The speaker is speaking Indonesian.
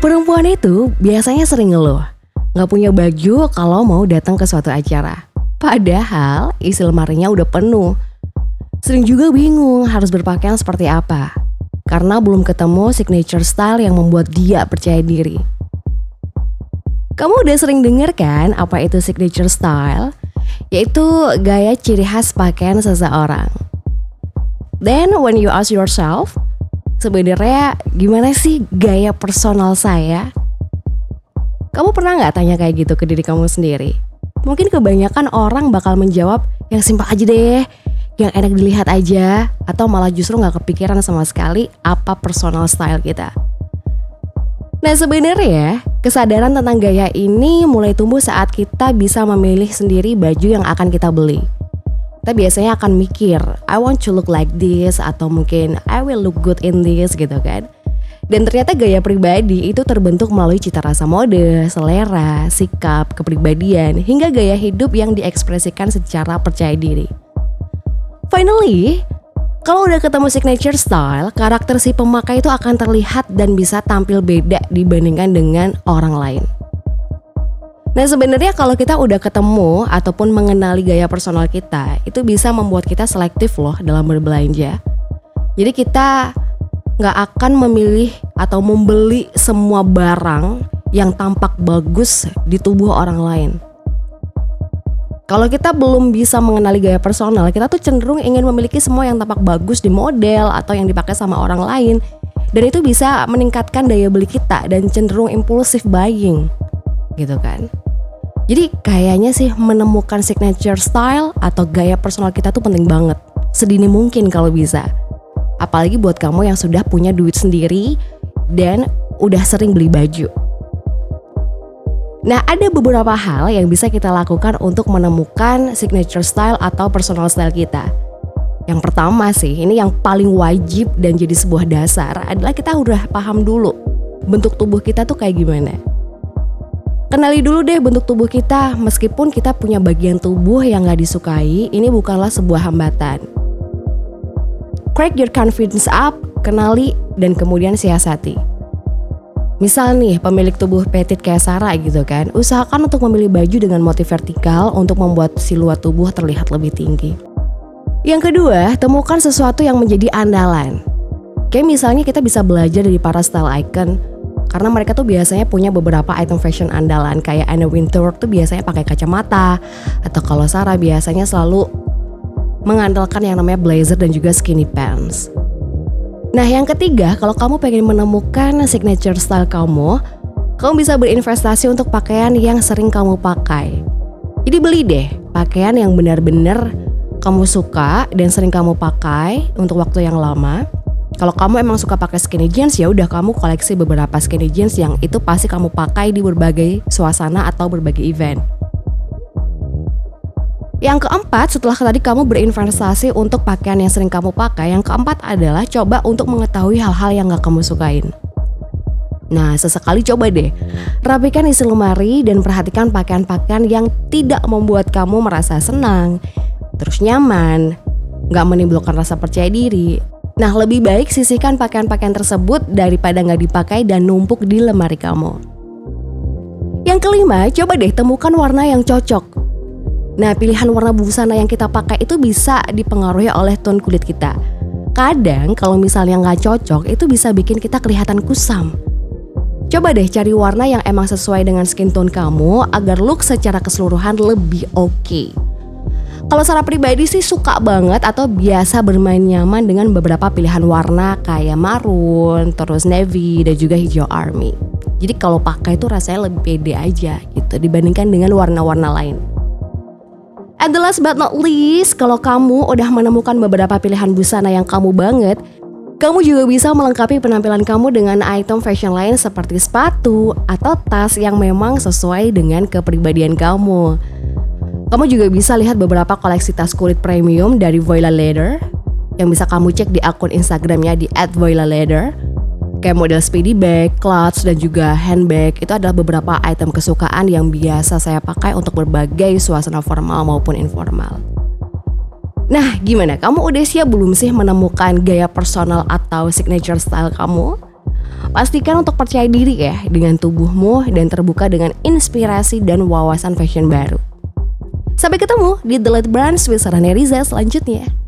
Perempuan itu biasanya sering ngeluh, nggak punya baju kalau mau datang ke suatu acara. Padahal isi lemarinya udah penuh. Sering juga bingung harus berpakaian seperti apa, karena belum ketemu signature style yang membuat dia percaya diri. Kamu udah sering denger kan apa itu signature style? Yaitu gaya ciri khas pakaian seseorang. Then when you ask yourself, sebenarnya gimana sih gaya personal saya? Kamu pernah nggak tanya kayak gitu ke diri kamu sendiri? Mungkin kebanyakan orang bakal menjawab yang simpel aja deh, yang enak dilihat aja, atau malah justru nggak kepikiran sama sekali apa personal style kita. Nah sebenarnya kesadaran tentang gaya ini mulai tumbuh saat kita bisa memilih sendiri baju yang akan kita beli. Kita biasanya akan mikir, I want to look like this atau mungkin I will look good in this gitu kan. Dan ternyata gaya pribadi itu terbentuk melalui cita rasa mode, selera, sikap, kepribadian, hingga gaya hidup yang diekspresikan secara percaya diri. Finally, kalau udah ketemu signature style, karakter si pemakai itu akan terlihat dan bisa tampil beda dibandingkan dengan orang lain. Nah sebenarnya kalau kita udah ketemu ataupun mengenali gaya personal kita, itu bisa membuat kita selektif loh dalam berbelanja. Jadi kita nggak akan memilih atau membeli semua barang yang tampak bagus di tubuh orang lain. Kalau kita belum bisa mengenali gaya personal, kita tuh cenderung ingin memiliki semua yang tampak bagus di model atau yang dipakai sama orang lain. Dan itu bisa meningkatkan daya beli kita dan cenderung impulsif buying. Gitu kan. Jadi kayaknya sih menemukan signature style atau gaya personal kita tuh penting banget. Sedini mungkin kalau bisa. Apalagi buat kamu yang sudah punya duit sendiri dan udah sering beli baju. Nah, ada beberapa hal yang bisa kita lakukan untuk menemukan signature style atau personal style kita. Yang pertama sih, ini yang paling wajib dan jadi sebuah dasar adalah kita udah paham dulu bentuk tubuh kita tuh kayak gimana. Kenali dulu deh bentuk tubuh kita, meskipun kita punya bagian tubuh yang gak disukai, ini bukanlah sebuah hambatan. Crack your confidence up, kenali, dan kemudian siasati. Misal nih pemilik tubuh petit kayak Sarah gitu kan, usahakan untuk memilih baju dengan motif vertikal untuk membuat siluet tubuh terlihat lebih tinggi. Yang kedua, temukan sesuatu yang menjadi andalan. Kayak misalnya kita bisa belajar dari para style icon, karena mereka tuh biasanya punya beberapa item fashion andalan kayak Anna Wintour tuh biasanya pakai kacamata atau kalau Sarah biasanya selalu mengandalkan yang namanya blazer dan juga skinny pants. Nah yang ketiga, kalau kamu pengen menemukan signature style kamu, kamu bisa berinvestasi untuk pakaian yang sering kamu pakai. Jadi beli deh pakaian yang benar-benar kamu suka dan sering kamu pakai untuk waktu yang lama. Kalau kamu emang suka pakai skinny jeans ya udah kamu koleksi beberapa skinny jeans yang itu pasti kamu pakai di berbagai suasana atau berbagai event. Yang keempat, setelah tadi kamu berinvestasi untuk pakaian yang sering kamu pakai, yang keempat adalah coba untuk mengetahui hal-hal yang gak kamu sukain. Nah, sesekali coba deh, rapikan isi lemari dan perhatikan pakaian-pakaian yang tidak membuat kamu merasa senang, terus nyaman, gak menimbulkan rasa percaya diri. Nah, lebih baik sisihkan pakaian-pakaian tersebut daripada gak dipakai dan numpuk di lemari kamu. Yang kelima, coba deh temukan warna yang cocok Nah, pilihan warna busana yang kita pakai itu bisa dipengaruhi oleh tone kulit kita. Kadang kalau misalnya nggak cocok, itu bisa bikin kita kelihatan kusam. Coba deh cari warna yang emang sesuai dengan skin tone kamu agar look secara keseluruhan lebih oke. Okay. Kalau secara pribadi sih suka banget atau biasa bermain nyaman dengan beberapa pilihan warna kayak marun, terus navy dan juga hijau army. Jadi kalau pakai itu rasanya lebih pede aja gitu dibandingkan dengan warna-warna lain. And the last but not least, kalau kamu udah menemukan beberapa pilihan busana yang kamu banget, kamu juga bisa melengkapi penampilan kamu dengan item fashion lain seperti sepatu atau tas yang memang sesuai dengan kepribadian kamu. Kamu juga bisa lihat beberapa koleksi tas kulit premium dari Voila Leather yang bisa kamu cek di akun Instagramnya di @voilaleather kayak model speedy bag, clutch, dan juga handbag itu adalah beberapa item kesukaan yang biasa saya pakai untuk berbagai suasana formal maupun informal. Nah, gimana? Kamu udah siap belum sih menemukan gaya personal atau signature style kamu? Pastikan untuk percaya diri ya dengan tubuhmu dan terbuka dengan inspirasi dan wawasan fashion baru. Sampai ketemu di The Late Brands with Sarah Riza selanjutnya.